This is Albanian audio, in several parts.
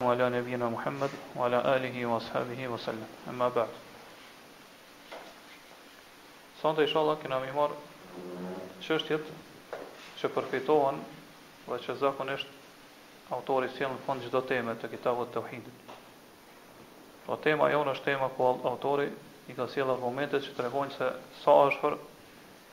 Wa ala nebina Muhammed wa ala alihi wa ashabihi wa sallam. Emma ba'd. Sonte inshallah kena me marr çështjet që përfitohen dhe që zakonisht autori sjell në fund të çdo teme të Kitabut Teuhidit. Po tema jonë është tema ku autori i ka sjell argumentet që tregojnë se sa është për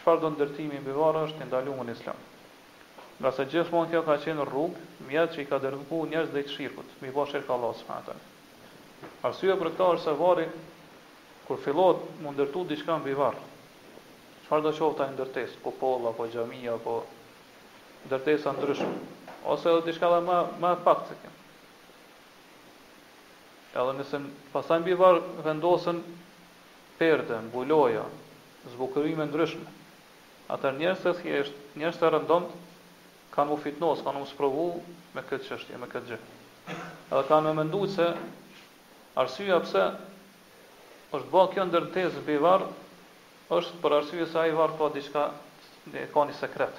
Çfarëdo ndërtimi mbi varre është i ndaluar në Islam. Ngase gjithmonë kjo ka qenë rrugë, mjet që i ka dërguar njerëzit drejt shirkut, me i ba shirk Allahut subhanahu wa taala. Arsyeja për këtë është se varri kur fillohet mu ndërtu diçka mbi varr, çfarëdo qoftë ai ndërtesë, kupolë apo xhami apo ndërtesa të ndryshme, ose edhe diçka edhe më e paktë se kjo. Edhe nëse pastaj mbi varr vendosen perde, mbuloja, zbukurime të ndryshme. Atëherë njerëzit e thjeshtë, njerëzit e rëndomtë kanë mu fitnos, kanë mu sprovu me këtë çështje, me këtë gjë. Edhe kanë me mendu se arsyeja pse është ba kjo ndërtesë mbi varr është për arsye se ai varr ka diçka ka një sekret.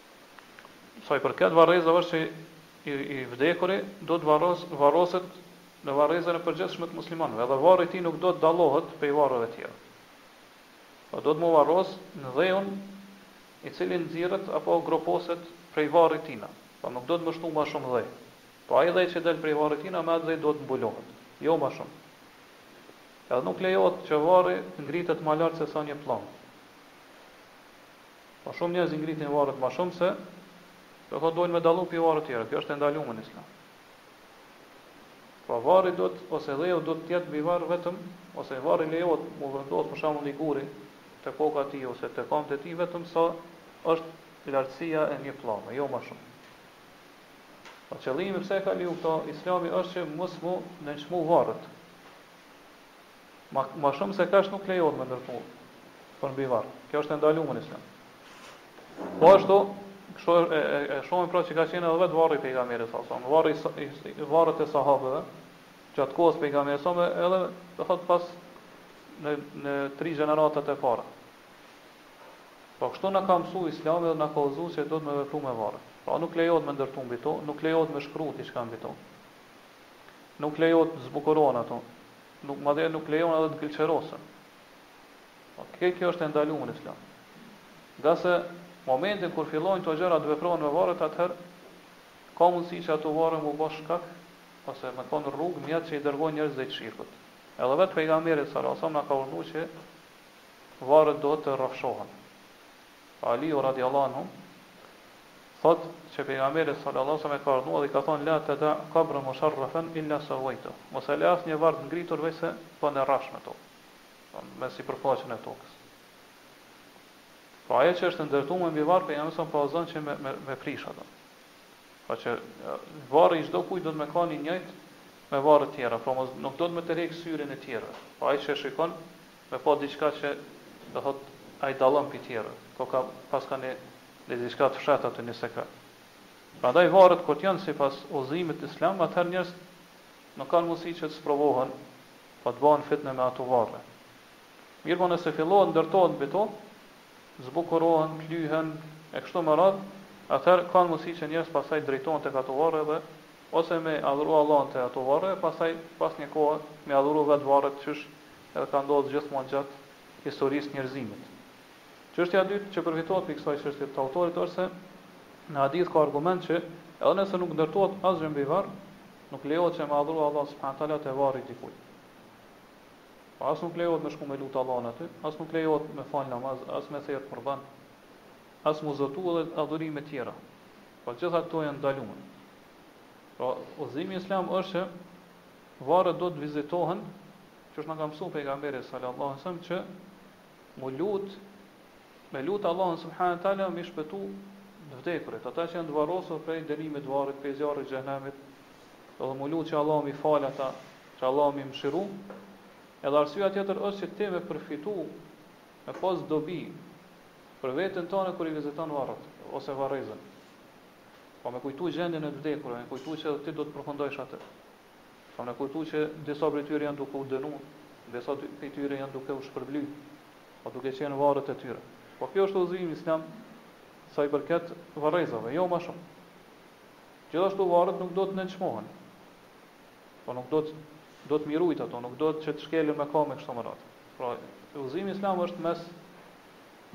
Sa i përket varrezave është që i i vdekuri duhet të varros varroset në varrezën e përgjithshme të muslimanëve dhe varri i tij nuk duhet të dallohet prej varreve tjera. Po duhet mu varros me dheun i cili nxirret apo groposet prej varrit tina, pra nuk duhet me shtu ma shumë dhe. Po ai dhe që del prej varrit tina me atë dhe duhet të mbulohet, jo ma shumë. Edhe nuk lejohet që varri të ngritet ma lart se sa një pllamb. Po shumë njerëz i ngritin varret më shumë se do të thotë dojnë me dallu pi varreve të tjera. Kjo është e ndaluar në Islam. Po varri duhet ose dheu duhet të jetë mbi varr vetëm ose varri lejohet mu vendos për shembull një guri te koka e tij ose te këmbët e tij vetëm sa është lartësia e një pllame, jo më shumë. Po qëllimi pse e ka leju këto Islami është që mos mu nënçmu varret. Ma, ma shumë se kaq nuk lejohet me ndërtu përmbi varr. Kjo është e ndaluar në islam. Po ashtu, kështu e, e, e shohim pra që ka qenë edhe vetë varri i pejgamberit, salasam, varri, varret e sahabëve, gjatë kohës pejgamberit, sa edhe, do të thotë pas, në, në tri gjeneratat e para. Po kështu na ka mësu islami dhe na ka udhëzu që duhet me vepru me varre. Pra nuk lejohet me ndërtu mbi to, nuk lejohet me shkru diçka mbi to. Nuk lejohet të zbukurohen ato. Nuk madje nuk lejohen edhe të gëlqerosen. Po kjo kjo është e ndaluar në Islam. Ngase momentin kur fillojnë këto gjëra të veprohen me varret atëherë ka mundësi që ato varre mu bë shkak ose me kon rrugë mjet që i dërgojnë njerëzit drejt shirkut. Edhe vetë pejgamberi sallallahu alajhi wasallam na ka urdhëruar që varret duhet të rrafshohen. Aliu radijallahu anhu thotë se pejgamberi sallallahu alajhi wasallam e ka urdhëruar dhe i ka thonë la tada qabran mushrifan illa sawaytahu. Mos e le asnjë varr të ngritur veçse e rrafshon me tokë. Domthonë me sipërfaqen e tokës. Pra ajo që është ndërtuar mbi varr pejgamberi salallahu udhëzon që me me, me prish atë. Pra që varri i çdo kujt duhet me kanë i njëjtë me varret tjera, pra mos nuk duhet me tërheq syrin e tjerëve. Pra ai që shikon Me pa diçka që do thot ai dallon prej tjerëve, po ka paska një një diçka të fshehtë aty një sekret. Prandaj varret kur të jon sipas udhëzimit islam atëher njerzt nuk kan mundësi që të sprovohen apo të bahen fitne me ato varre. Mirpo nëse fillohet ndërtohet mbi to, zbukurohen, lyhen e kështu me radh, atëher kan mundësi që njerzt pastaj drejtohen tek ato varre dhe ose me adhuru Allahun te ato varre e pastaj pas një kohe me adhuru vet varret qysh Edhe ka ndodhur gjithmonë gjatë historisë së njerëzimit. Çështja e dytë që përfitohet prej kësaj çështje të autorit është se në hadith ka argument që edhe nëse nuk ndërtohet asgjë mbi varr, nuk lejohet që me adhuru Allahun subhanahu teala te varri i dikujt. Po as nuk lejohet me shku me lut Allahun aty, as nuk lejohet me fal namaz, as me therë kurban, as mu zotu dhe adhurime tjera. Po gjitha këto janë ndaluar. Pra, udhëzimi islam është që Varret duhet të vizitohen, qysh na ka mësuar pejgamberi sallallahu alaihi wasallam që mu lut me lut Allahun subhanahu wa taala me shpëtu të vdekurit, ata që janë të varrosur prej dënimit të varrit, prej zjarrit të xhehenemit, dhe mu lut që Allahu mi fal ata, që Allahu mi mëshiru. Edhe arsyeja tjetër është që ti me përfitu me pas dobi për veten tane kur i viziton varret ose varrezën. Po me kujtu gjendjen e të vdekurve, me kujtu që edhe ti do të përfundojsh aty. Po me kujtu që disa prej tyre janë duke u dënu, disa prej tyre janë duke u shpërbly, pra duke qenë n'varret e tyre. Po kjo është udhëzimi islam sa i përket varrezave, jo më shumë. Gjithashtu varret nuk duhet nënçmohen. Po nuk duhet duhet m'i rujt ato, nuk duhet që të shkelën me kamë e kështu me radhë. Pra, udhëzimi islam është mes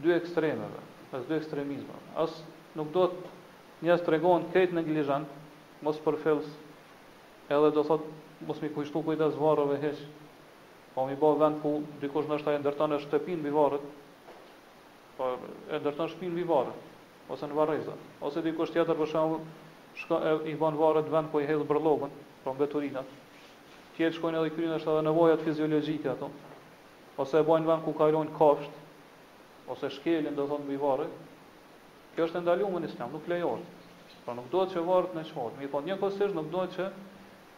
dy ekstremeve, mes dy ekstremizmave. As nuk duhet njerëzit tregohen krejt neglizhent, mospërfillës, edhe do thotë mos mi kushtu kujdes varreve hiç, po mi bë vend ku dikush ndoshta e ndërton edhe shtëpinë mbi varret, po e ndërton shtëpinë mbi varre, ose në varreza, ose dikush tjetër për shembull shkon e i bën varret vend ku i hedh bërllogun, pra mbeturinat. Tjerë shkojnë edhe i kryejnë ndoshta edhe nevojat fiziologjike aty. ose e bajnë vend ku kalojnë kafshët, ose shkelin do të thotë mbi varre, kjo është e ndaluar në Islam, nuk lejohet. Pra nuk duhet që varret me nënçmuar, mirëpo njëkohësisht nuk duhet që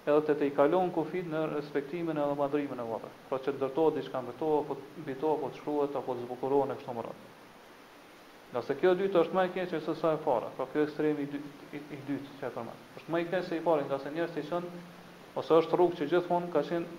edhe të tejkalohen kufijtë në respektimin edhe madhërimin e varreve, pra që të ndërtohet diçka mbi to apo mbi to apo të shkruhet apo të zbukurohen e kështu me radhë. Ngase kjo e dyta është më e keqe se sa e para, pra ky ekstremi i dytë i dytë që e përmenda. Është më i keq se i pari, ngase njerëzit i çon ose është rrugë që gjithmonë ka qenë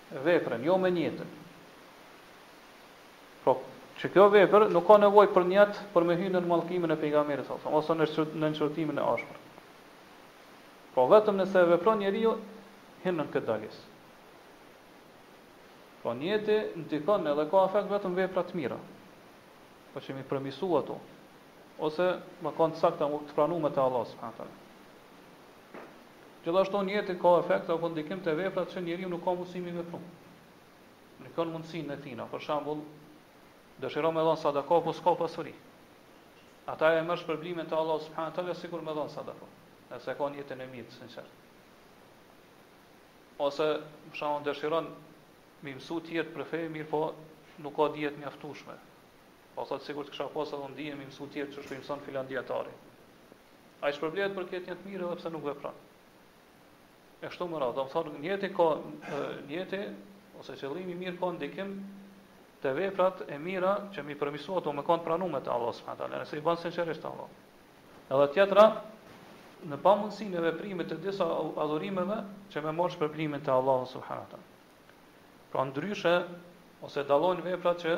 veprën, jo me njetin. Pra, që kjo vepër nuk ka nevojë për njet për me hyrë nën mallkimin e pejgamberit sa sa ose nën qortimin e ashpër. Pra vetëm nëse e vepron njeriu hyn nën këtë ndalesë. Pra njeti ndikon edhe ka efekt vetëm te veprat e mira. Po që mi përmisu ato. Ose me kanë të sakta të pranume te Allahu subhanahu Gjithashtu njeti ka efekt apo ndikim te veprat që njeriu nuk ka mundësi me i vepru. Nuk ka mundësinë e tyne, për shembull, dëshiron me dhënë sadaka po s'ka pasuri. Atëherë e merr shpërblimin te Allahu subhanahu wa taala sikur me dhënë sadaka, nëse ka njetin e mirë të sinqertë. Ose, për shembull, dëshiron me mësu të tjerë për fe, mirëpo nuk ka dije të mjaftueshme. Po thotë sikur të kisha pas edhe unë dije me mësu të tjerë qysh i mëson filan dietari. Ai shpërblehet për këtë njet të mirë edhe pse nuk vepron. E kështu me radhë, do të thotë njeti ka njeti ose qëllimi i mirë ka ndikim te veprat e mira që mi përmisua ato me kanë të pranuara te Allahu subhanahu teala, nëse i bën sinqerisht për Allahun. Edhe tjetra në pamundësinë e veprimit të disa adhurimeve që me marrë shpërblimin te Allahu subhanahu teala. Pra ndryshe ose dallojnë veprat që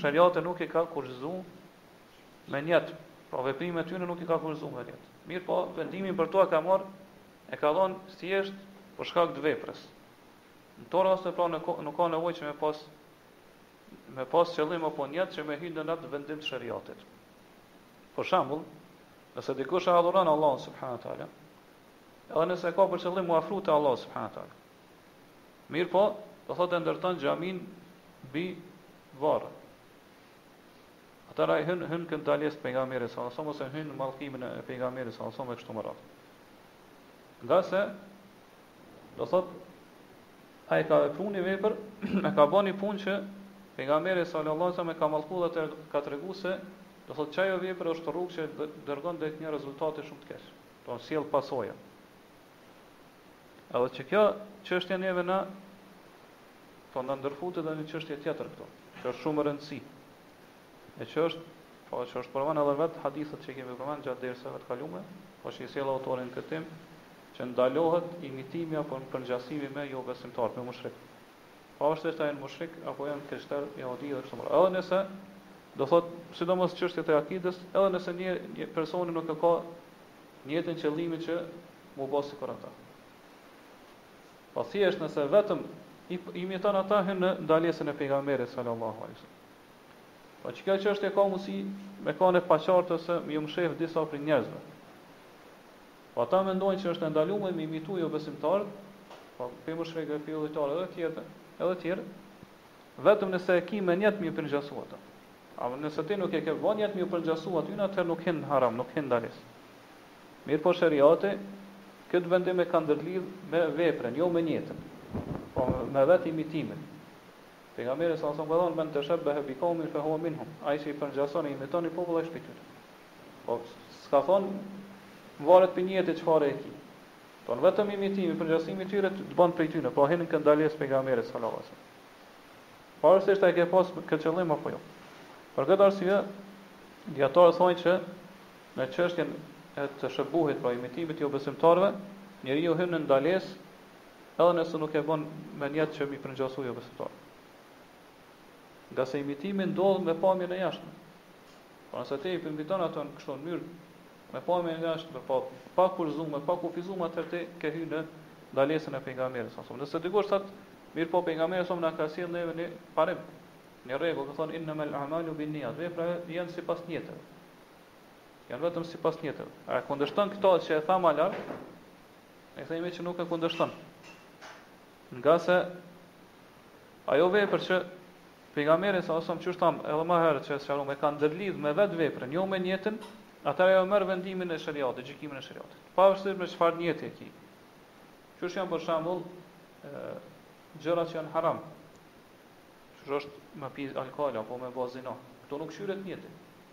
shariati nuk i ka kufizu me njet, pra veprimin e tyre nuk i ka kufizu me njet. Mirëpo, vendimin për to e ka marrë, e ka dhënë thjesht për shkak të veprës. Në këto raste pra nuk ka nevojë që me pas me pas qëllim apo njet që me hy në atë vendim të shariatit. Për shembull, nëse dikush e adhuron Allahun subhanahu wa taala, edhe nëse ka për qëllim me u afru te Allahu subhanahu wa taala. Mirëpo, do thotë ndërton xhamin mbi varr. Atëherë ai hyn hyn te kjo ndalesë e Pejgamberit sallallahu alejhi dhe sellem ose hyn në mallkimin e Pejgamberit sallallahu alejhi dhe sellem e kështu me radhë. Ngase do thotë ai ka vepruar një vepër, e ka bërë një punë që Pejgamberi sallallahu alajhi wasallam e ka mallku edhe ka treguar se do thotë që ajo vepër është rrugë që dërgon drejt një rezultati shumë të keq. Do të sjell pasoja. Edhe që kjo çështje neve na Po na ndërfut edhe një çështje tjetër këtu, që është shumë e rëndësishme. E që është, po qysh e përmendin edhe vetë hadithet që kemi përmend gjatë dersave të kaluara, po që i sjell autori në këtë temë, që ndalohet imitimi apo përngjasimi me jo besimtar, me mushrik. Pavarësisht a janë mushrik apo janë krishter, jehudi dhe kështu me radhë. Edhe nëse do thot, sidomos çështjet e akides, edhe nëse një, një personi nuk e ka nijetin qëllimin që mu bë sikur ata. Po thjesht nëse vetëm i imiton ata hyn në ndalesën e pejgamberit sallallahu alaihi wasallam. Po që kjo çështje ka mundësi me kanë e paqartë ose me ju mshef disa prej njerëzve. Po ata mendojnë që është e ndaluar me imitu jo besimtarët, po pe mushrikëve, jehuditë edhe tjerë, edhe tjerë, vetëm nëse e ki me nijet m'i përngjasu ata. A nëse ti nuk e ke bo nijet m'i përngjasu atyne, atëherë nuk hin n'haram, nuk hin n'ndalesë. Mirëpo sheriati këtë vendim e ka ndërlidh me veprën, jo me nijetin, po me vetë imitimin. Pejgamberi sallallahu alejhi wasallam ka thënë, Men teshabbehe bi qaumin fe huve minhum, ai që i përngjason e imiton një popull ai është prej tyre. Po s'ka thonë varet prej nijetit çfarë e ki. Po vetëm imitimi, përngjasimi i tyre të bën prej tyre, po hyn në ndalesë pejgamberit sallallahu alejhi wasallam. Pavarësisht a e ke pas këtë qëllim apo jo. Për këtë arsye dijetarët thonë që Në çështjen e teshebuhit, pra imitimit të jobesimtarëve, njeriu hyn në ndalesë edhe nëse nuk e bën me nijet që m'i përngjasu jobesimtarëve. Ngase imitimi ndodh me pamjen e jashtme. Pra nëse ti i imiton ata në kështu në mënyrë me pamjen e jashtme, pa pa kufizu, me pa kufizu, atëherë ti ke hyrë në ndalesën e pejgamberit sa sallam. Nëse dikush thotë, mirëpo pejgamberi sa na ka sjellë neve një parim, një rregull, ku thotë inna mal a'malu bin niyat, veprat janë sipas nijeteve. Janë vetëm sipas nijeteve. A e kundërshton këto që e thamë lart? Ne themi që nuk e kundërshton. Ngase ajo vepër që pejgamberi sa sallam qysh thamë edhe më herët që sqaruam e ka ndërlidh me vetë veprën, jo me nijetin, atëherë ajo merr vendimin e shariatit, gjykimin e shariatit. Pavarësisht me çfarë nijeti e ki. Qysh janë për shembull gjëra që janë haram. Qysh është me pi alkool apo me ba zina. Këto nuk kqyret nijeti.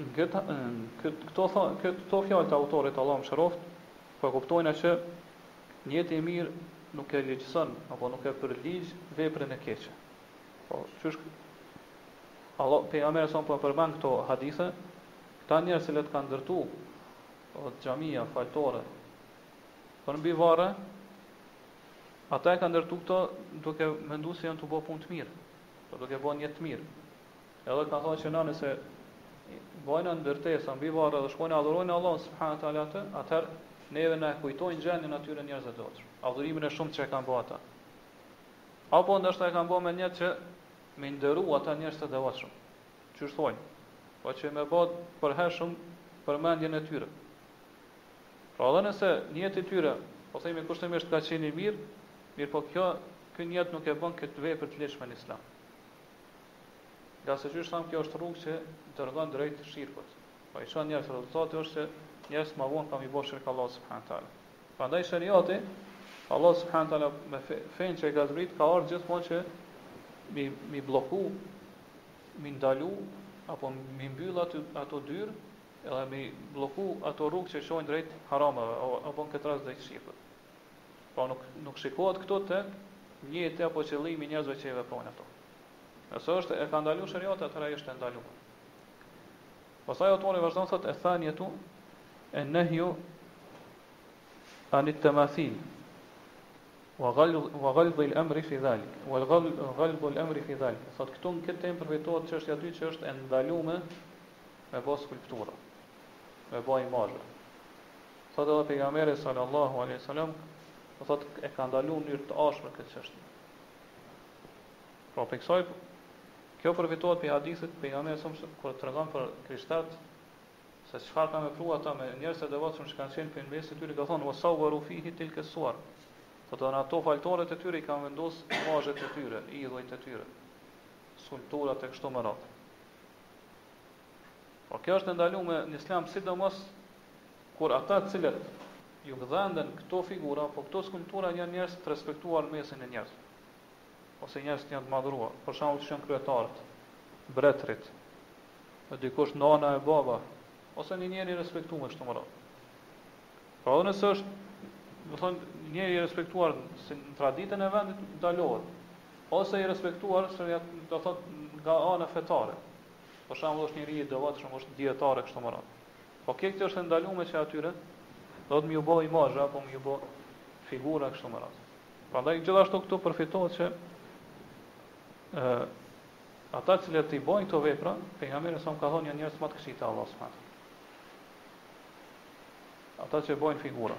Këto fjalë të autorit Allahu e mëshiroftë po e kuptojmë që nijeti i mirë nuk e ligjëson apo nuk e përligj veprën e keqe. Po qysh Allahu pejgamberi sa po e përmend n'këto hadithe, këta njerëz të cilët kanë ndërtu xhamia, faltore për mbi varre, ata i kanë ndërtu këto duke menduar se janë tu bë punë të mirë, po duke bë nijet të mirë. Edhe kanë thënë që na nëse bojmë ndërtesa mbi varre dhe shkojmë adhurojmë Allahun subhanahu wa taala aty, atëherë neve na e kujtojnë gjendjen e atyre njerëzve të vjetër. Adhurimin e shumtë që e kanë bërë ata. Apo ndoshta e kanë bërë me nijet që me nderu ata njerëz të devotshëm. Qysh thamë, po që me bë përhershme përmendjen e tyre. Pra edhe nëse nijeti i tyre, po themi kushtimisht ka qenë i mirë, mirëpo kjo, ky nijet nuk e bën këtë vepër të lejume në islam. Ngase qysh thamë kjo është rrugë që dërgon drejt shirkut. Pra i çon njerëz rezultati është se njerëz më vonë kanë me i bërë shirk Allahu subhanahu teala. Prandaj sheriati, Allahu subhanahu teala me fenë që e ka zbrit ka ardhur gjithmonë që mi mi blloku, mi ndalu apo mi mbyll ato ato dyer edhe mi blloku ato rrugë që çojnë drejt haramave apo në këtë rast drejt shirkut. Pra nuk nuk shikohet këtu te nijeti apo qëllimi i njerëzve që i veprojnë ato. Nëse është e ka ndaluar sheriati atëherë ajo është e ndaluar. Pastaj autori vazhdon thotë e thaniatu e nahyu anit tamathil wa ghal wa ghilaz al amri fi dhalik wa al ghal ghilaz al amri fi dhalik thot këtu në këtë temë përfitohet çështja e dytë që është e ndaluar me bë skulptura me bë imazhe Thotë edhe Pejgamberi sallallahu alejhi ve selam, do thotë e ka ndaluar në mënyrë të ashpër këtë çështje. Pra prej kësaj kjo përfitohet prej hadithit pejgamberi sa kur tregon për krishterët se çfarë kanë vepruar ata me njerëz të devotshëm që kanë qenë prej mesit të tyre ka thonë wasawwaru fihi tilka suwar. Pra do në ato faltoret e tyre i kanë vendos imazhet e tyre, idhujt e tyre, skulpturat e kështu me radhë. Por kjo është e ndalume në Islam sidomos kur ata të cilët ju gdhenden këto figura apo këto skulptura janë njerëz të respektuar në mesin e njerëzve ose njerëz që janë të madhruar, për shembull që janë kryetarët, mbretrit, e dikush nana e baba, ose një njeri i respektum kështu me radhë. Pra edhe nëse është, do të thonë, një njeri i respektuar si në traditën e vendit ndalohet, ose i respektuar si do thotë nga ana fetare, Për shembull është njeri i devotshëm, është dijetar e kështu me radhë. Po kjo kjo është e ndaluar që atyre do të me ju bë imazh apo me ju bë figura kështu me radhë. Prandaj gjithashtu këtu përfitohet që ë ata të cilët i bëjnë këto vepra, pejgamberi sa ka thonë janë njerëz më të këqij te Allahu subhanahu. Ata që bëjnë figura.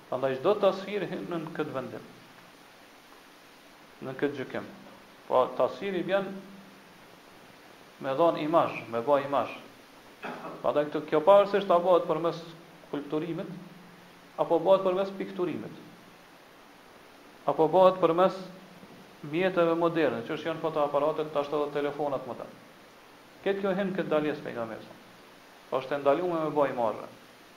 Prandaj çdo tasvir hyn nën këtë vendim, nën këtë gjykim. Pra tasviri domethënë imazh, me ba imazh. Prandaj këtu kjo pavarësisht a bëhet përmes skulpturimit apo bëhet përmes pikturimit apo bëhet përmes mjeteve moderne, siç janë fotoaparatet tash edhe telefonat modernë. Këtë kjo hin në këtë ndalesë të pejgamberit sa. Po është e ndalume me ba imazhe.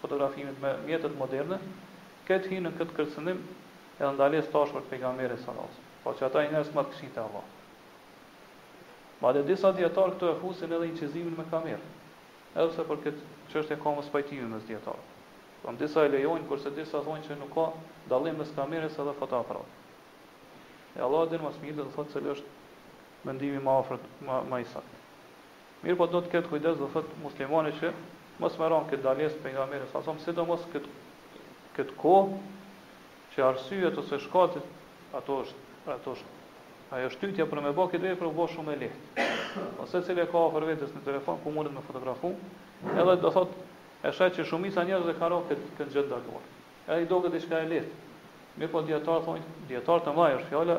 fotografimit me mjetet moderne, këta hyjnë në këtë kërcënim edhe ndalesë të ashpër të Pejgamberit sallallahu alejhi wasallam, pra që ata janë njerëzit më të këqinj te Allahu. Madje disa dijetarë këtu e fusin edhe incizimin me kamerë, edhe pse për këtë çështje ka mospajtim mes dijetarëve. Pra disa e lejojnë, kurse disa thonë që nuk ka dallim mes kamerës edhe fotoaparatit. E Allahu e din më së miri, do të thotë cili është mendimi më afërt, më më i saktë. Mirëpo duhet të ketë kujdes domethënë muslimani që mos me ra në këtë ndalesë të pejgamberit sa sa sidomos në këtë, këtë kohë që arsyet ose shkaqet ato është ato është ajo shtytja për me bë këtë vepër u bë shumë e lehtë. Po secili e ka afër vetes në telefon ku mundet me fotografu, edhe domethënë e sheh që shumica e njerëzve kanë ra në këtë, këtë gjë të ndaluar. Edhe i duket diçka e lehtë. Mirëpo dijetarët thonë, dijetarët e mëdhenj është fjala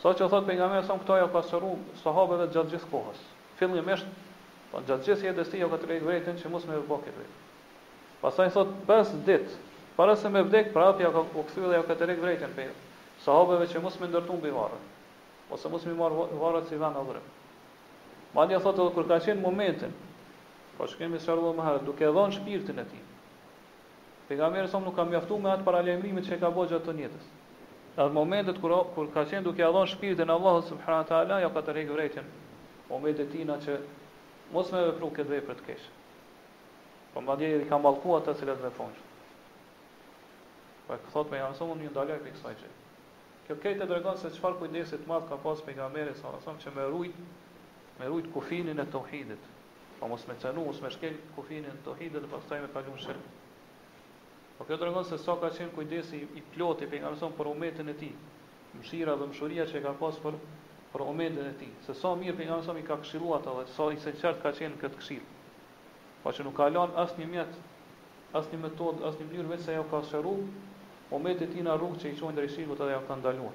Sa që thotë Pejgamberi sa këtë ja ka sqaru sahabeve gjatë gjithë kohës. Fillimisht, po gjatë gjithë jetës së tij ja ka tërheq vërejtjen që mos me bo këtë vepër. Pastaj thotë pesë ditë para se me vdek prapë u kthy dhe ja ka tërheq vërejtjen pra sahabeve që mos me ndërtu mbi varre, ose mos me marr varret si vend adhurim. Madje thotë edhe kur ka qenë në momentin, po siç kemi sqaruar më herët, duke dhënë shpirtin e tij. Pejgamberi sa nuk ka mjaftu me atë paralajmërim që e ka bo gjatë jetës. Edhe në momentet kur kur ka qenë duke ja dhënë shpirtin Allahut subhana teala ja ka tërheq vërejtjen umetit të tina që mos me vepru këtë vepër të keqe. Po madje i ka mallku ata të cilët veprojnë kështu. Po e thot pejgamberi sa unë ju ndaloj prej kësaj gjë. Kjo këtë tregon se çfarë kujdesi të madh ka pas pejgamberi sa sa që me rujt me rujt kufinin e tauhidit, Po mos me cenu, mos me shkel kufirin e tohidit dhe pastaj me kalu në shirk. Po kjo tregon se sa ka qenë kujdesi i plotë i pejgamberit sa për umetin e tij, mëshira dhe dhembshuria që e ka pas për për umetin e tij, se sa mirë pejgamberi sa i ka këshillu ata dhe sa i sinqert ka qenë në këtë këshillë. Po që nuk ka lënë asnjë mjet, asnjë metodë, asnjë mënyrë veçse ja ka sqaruar umetit të tij rrugët që i çojnë drejt shirkut edhe ja ka ndaluar.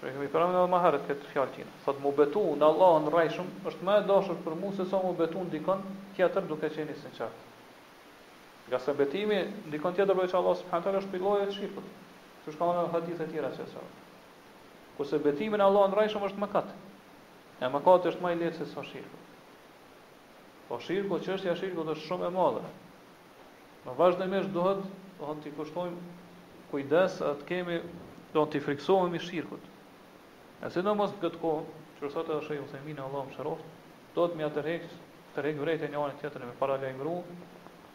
Pra e kemi përmendur edhe më herët këtë fjalë të tij. Thotë mu betu në Allahun rrejshëm është më e dashur për mua se sa mu betu në dikon tjetër duke qenë i sinqertë. Ngase betimi në dikon tjetër përveç Allahut subhanahu teala është prej llojeve të shirkut. Siç ka në hadithe të tjera që janë. Kurse betimi në Allahun rrejshëm është mëkat. E mëkati është më i lehtë se sa shirku. Po shirku, çështja e shirkut është shumë e madhe. Ne vazhdimisht duhet, do të t'i kushtojmë kujdes e të kemi, do të t'i frikësohemi shirkut. E sidomos në këtë kohë, që thotë edhe Shejh Uthejmini Allahu e mëshiroftë, duhet me ia tërheq, tërheq vërejtje njëri tjetrit, me paralajmëru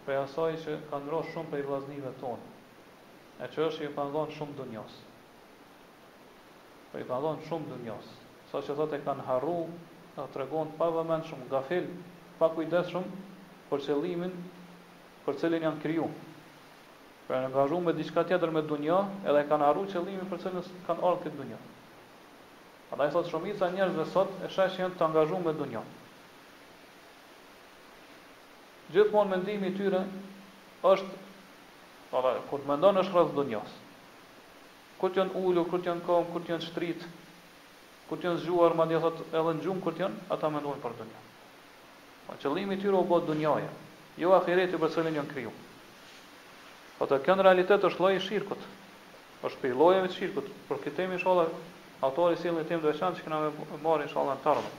prej asaj që kanë ra shumë prej vllaznijve tonë, e që është që ju kanë dhënë shumë dunjos. Po i janë dhënë shumë dunjas. Sa që thotë e kanë harru, janë tregu të pavëmendshëm, gafil, të pakujdesshëm për qëllimin për cilin janë kriju. Pra janë angazhu me diçka tjetër me dunja, edhe e kanë harru qëllimin për cilin kanë ardhë në këtë dunja. Andaj thotë shumica e njerëzve sot e sheh që janë të angazhu me dunja. Gjithmonë mendimi i tyre është, pra kur mendon është rreth dunjas. Kur të jon ulur, kur të jon kom, kur të jon shtrit, kur të jon zgjuar, madje thotë edhe në gjumë kur të jon, ata mendojnë për dunja. Po qëllimi i tyre u bë dunjaja, jo ahireti për të cilin jon kriju. Thotë kjo në realitet është lloj i shirkut. Është prej llojeve të shirkut, për këtë temë inshallah autori sjell një temë të veçantë që kena me marr inshallah në të ardhmen.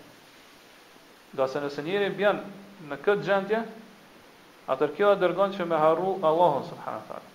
Ngase nëse njeri bjen në këtë gjendje, atëherë kjo e dërgon që me harru Allahun subhanahu wa taala.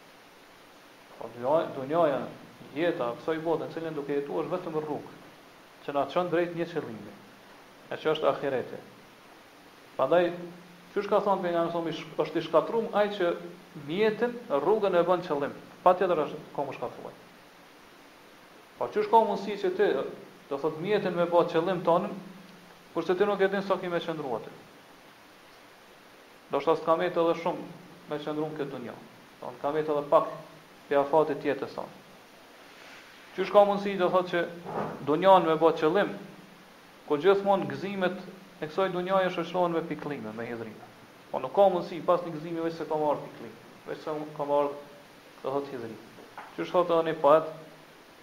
Po dunjaja, jeta e kësaj bote në cilën duke jetu është vetëm rrugë që na çon drejt një qëllimi, e që është ahireti. Prandaj, qysh ka thënë pejgamberi sa më është i shkatrum ai që mjetin, rrugën e bën qëllim. Patjetër është ka më shkatruar. Po qysh ka mundësi që ti do thot mjetin me bë qëllim tonë, kurse ti nuk e din sa ki me qëndru aty. Ndoshta s'ka met edhe shumë me qëndru në këtë dunja. Ndoshta ka met edhe pak prej afatit të jetës sonë. Qysh ka mundësi do thotë që dunjan me bë qëllim, ku gjithmonë gëzimet e kësaj dunjaje shoqërohen me pikëllime, me hidhrime. Po nuk ka mundësi pas një gëzimi veç se ka me ardhë pikëllim, veç se ka me ardhë do thotë hidhrim. Qysh thotë edhe një poet,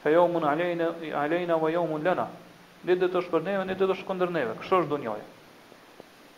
fe jomun alejna, alejna wa jomun lëna. Një ditë është për neve, një ditë është kundër neve. Kështu është dunjaja.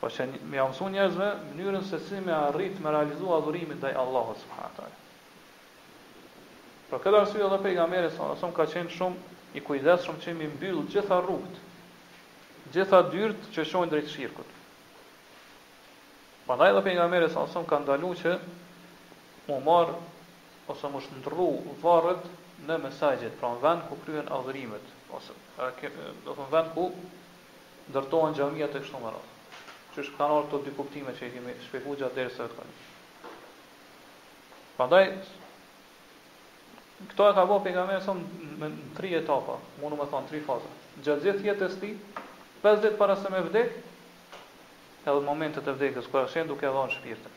por që me ja mësu njerëzve mënyrën se si me arrit me realizu adhurimin ndaj Allahut subhanahu teala. Për këtë arsye edhe pejgamberi sallallahu alajhi wasallam ka qenë shumë i kujdesshëm që mi mbyll gjitha rrugët, gjitha dyert që çojnë drejt shirkut. Prandaj edhe pejgamberi sallallahu alajhi wasallam ka ndaluar që mu marr ose mu shndrru varret në mesaxhid, pra në vend ku kryhen adhurimet, ose do të thotë vend ku ndërtohen xhamiat e kështu me radhë. Qysh kanë ardhur këto dy kuptime që i kemi shpjeguar gjatë dersave të kaluara. Prandaj këto e ka bëu pejgamberi salallahu alejhi ve selem në tri etapa, mundum me thon tri faza. Gjatë gjithë jetës së tij, 5 ditë para se me vdek, edhe momentet e vdekjes kur ashtë ken duke dhënë shpirtin.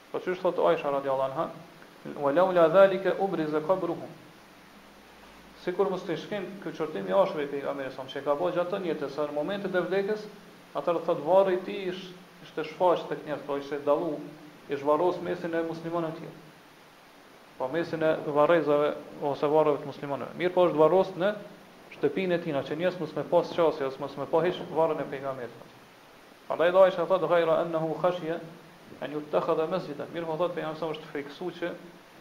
Po qysh thotë Aisha radijallahu anha, Wa laula zalika ubriza qabruhu, Sikur mos t'ish kon ky qortim i ashpër i Pejgamberit sa, që e ka bërë gjatë tënë jetës, edhe në momentet e vdekjes, atëherë do thotë varri i tij ishte shfaqë tek njerëzit, pra ishte dallu, ish varros mesin e muslimanëve të tjerë. Pra mesin e varrezave ose varreve të muslimanëve. Mirëpo është varros në shtëpinë e tij, që njerëzit mos me pas qasje, ose mos me pa hiç varrin e Pejgamberit. Andaj dhe Aisha thotë ghaira ennehu khashie en juttakhadhe mesjiden, mirëpo thotë pejgamberi salallahu alejhi ve selem është frikësu që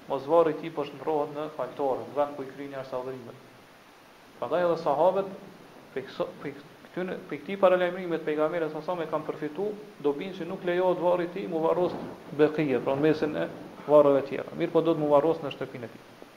mos varri i tij po shndërrohet në faltore, në vend ku i kryejnë njerëzit adhurimet. Prandaj edhe sahabët prej prej këtyre prej këtij paralajmërimit pejgamberit salallahu alejhi ve selem e kanë përfitu dobinë që nuk lejohet varri i tij mu varros n'Bekie, pra mesin e varreve tjera, mirëpo duhet mu varros në shtëpinë e tij.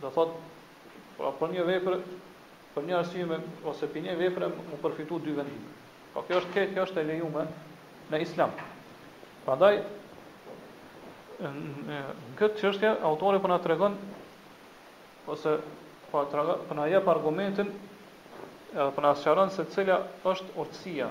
Do të thotë, pra për një vepër, për një arsye me ose për një vepër mu përfitu dy vendime. Po pra, kjo është këtë, kjo është e lejuar në Islam. Prandaj në këtë çështje autori po na tregon ose po tregon po na jep argumentin edhe po na sqaron se cila është urtësia.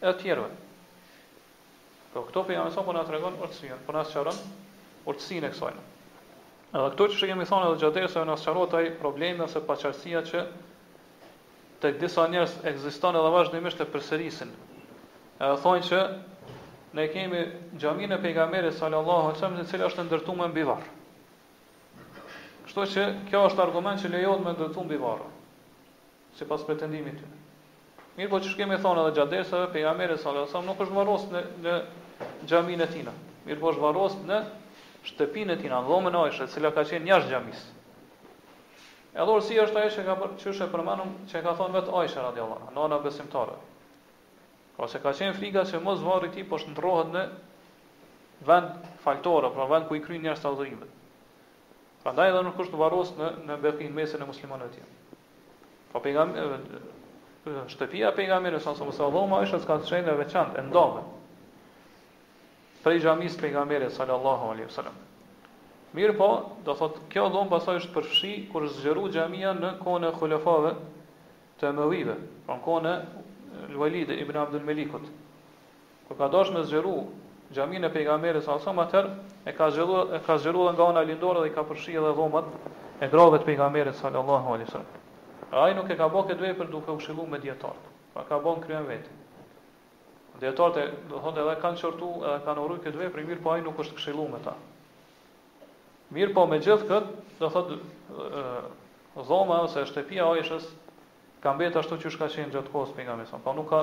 E të tjerëve. Po këto pejgamberi salallahu alejhi ve selem po na tregon urtësinë, po na sqaron urtësinë e kësaj. Edhe këto që kemi thënë edhe gjatë dersave na sqarohet ai problemi ose paqartësia që tek disa njerëz ekziston edhe vazhdimisht e përsërisin. Edhe thonë qe ne kemi xhaminë e pejgamberit sallallahu alajhi wasallam, e cila është ndërtuar mbi varr. Kështu që kjo është argument që lejohet me ndërtu mbi varr. sipas pretendimit të tyre. Mirëpo qysh kemi thënë edhe gjatë dersave, pejgamberi sallallahu alejhi wasallam nuk është varros në në xhaminë e tij, mirëpo është varros në shtëpinë e tij, në dhomën e Aishës, e cila ka qenë jashtë xhamisë. Edhe urtësi është ajo që ka pra qysh e përmendëm, që ka thënë vetë Aisha radhiyallahu anha, nana e besimtarëve. Pra se ka qenë frika se mos varri i tij po shndrohet në vend faltore, pra vend ku i kryen njerëz adhurimet. Prandaj edhe nuk është varros në në Beki n'mesin e muslimanëve të tjerë. Po pejgamberi shtëpia e pejgamberit sa më sa dhoma e Aishes ka qenë e veçantë e ndame prej xhamis së pejgamberit sallallahu alaihi wasallam. Mirëpo, do thot kjo dhomë pastaj është përfshi kur është zgjeru xhamia në kohën e hulefave të emevive, pra në kohën e Walid ibn Abdul Malikut. Kur ka dasht me zgjeru Xhaminë e Pejgamberit sallallahu alejhi dhe sellem atëherë e ka zgjeru e ka zgjeru edhe nga ana lindore dhe i ka përfshi edhe dhomat e grave të Pejgamberit sallallahu alejhi dhe sellem. Pra ai nuk e ka ba këtë vepër duke u këshillu me dijetarët, pra ka ba në kryen vete. Dijetarët do të thotë edhe kanë qortu edhe e kanë urrujt këtë vepër, mirëpo ai nuk është këshillu me ta. Mirëpo me gjithë këtë, do të thotë dhoma ose shtëpia e Aishës ka mbetë ashtu siç ka qenë gjatë kohës pejgamberit, pra nuk ka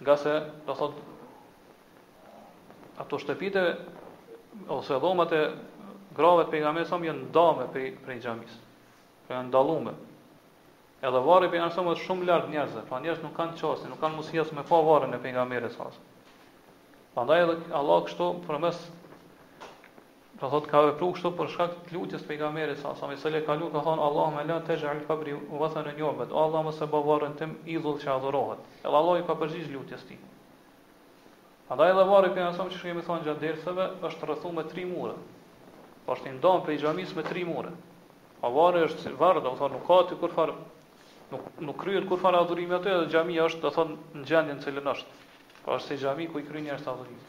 Ngase, do thot, ato shtëpitë, ose dhomat e grave të pejgamberit salallahu alejhi selem janë ndame prej, prej xhamisë. Pra janë dallume. Edhe varri pejgamberit salallahu alejhi selem është shumë larg njerëzve. Pra njerëzit nuk kanë qasje, nuk kanë mundësi as me pa varrin e pejgamberit salallahu alejhi selem. Andaj edhe Allah kështu përmes Do thotë ka vepru kështu për shkak të lutjes të Pejgamberit salallahu alejhi selem e ka lut ka thonë Allahume la te ja'al qabri wathanan yu'bad, o Allah mos e bo varrin tim idhull që adhurohet. Edhe Allahu i ka përgjigj lutjes tij. Andaj edhe varri i pejgamberit siç kemi thënë gjatë derseve është rrethu me tri mure. Po është i ndan prej xhamisë me tri mure. Po varri është varr, do të thotë nuk ka aty kurfar nuk nuk kryhet kurfar adhurimi aty edhe xhamia është do të thotë në gjendjen në cilën është. Po është si xhami ku i kryejnë njerëzit adhurimin.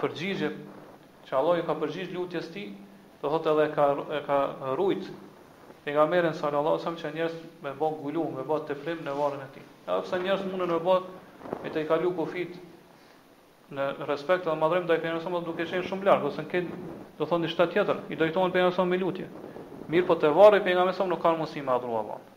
përgjigje që Allahu i ka përgjigj lutjes tij, do thotë edhe e ka e ka rujt pejgamberin sallallahu alajhi wasallam që njerëzit me bë gulu, me bë teprim në varrin e tij. Edhe pse njerëzit munden me bë me tejkalu kufijtë në respekt dhe madhrim ndaj pejgamberit sallallahu duke qenë shumë larg ose në këtë do thonë diçka tjetër, i drejtohen pejgamberit sallallahu me lutje. Mirëpo te varri pejgamberit sallallahu nuk kanë mundësi me adhuru Allahun.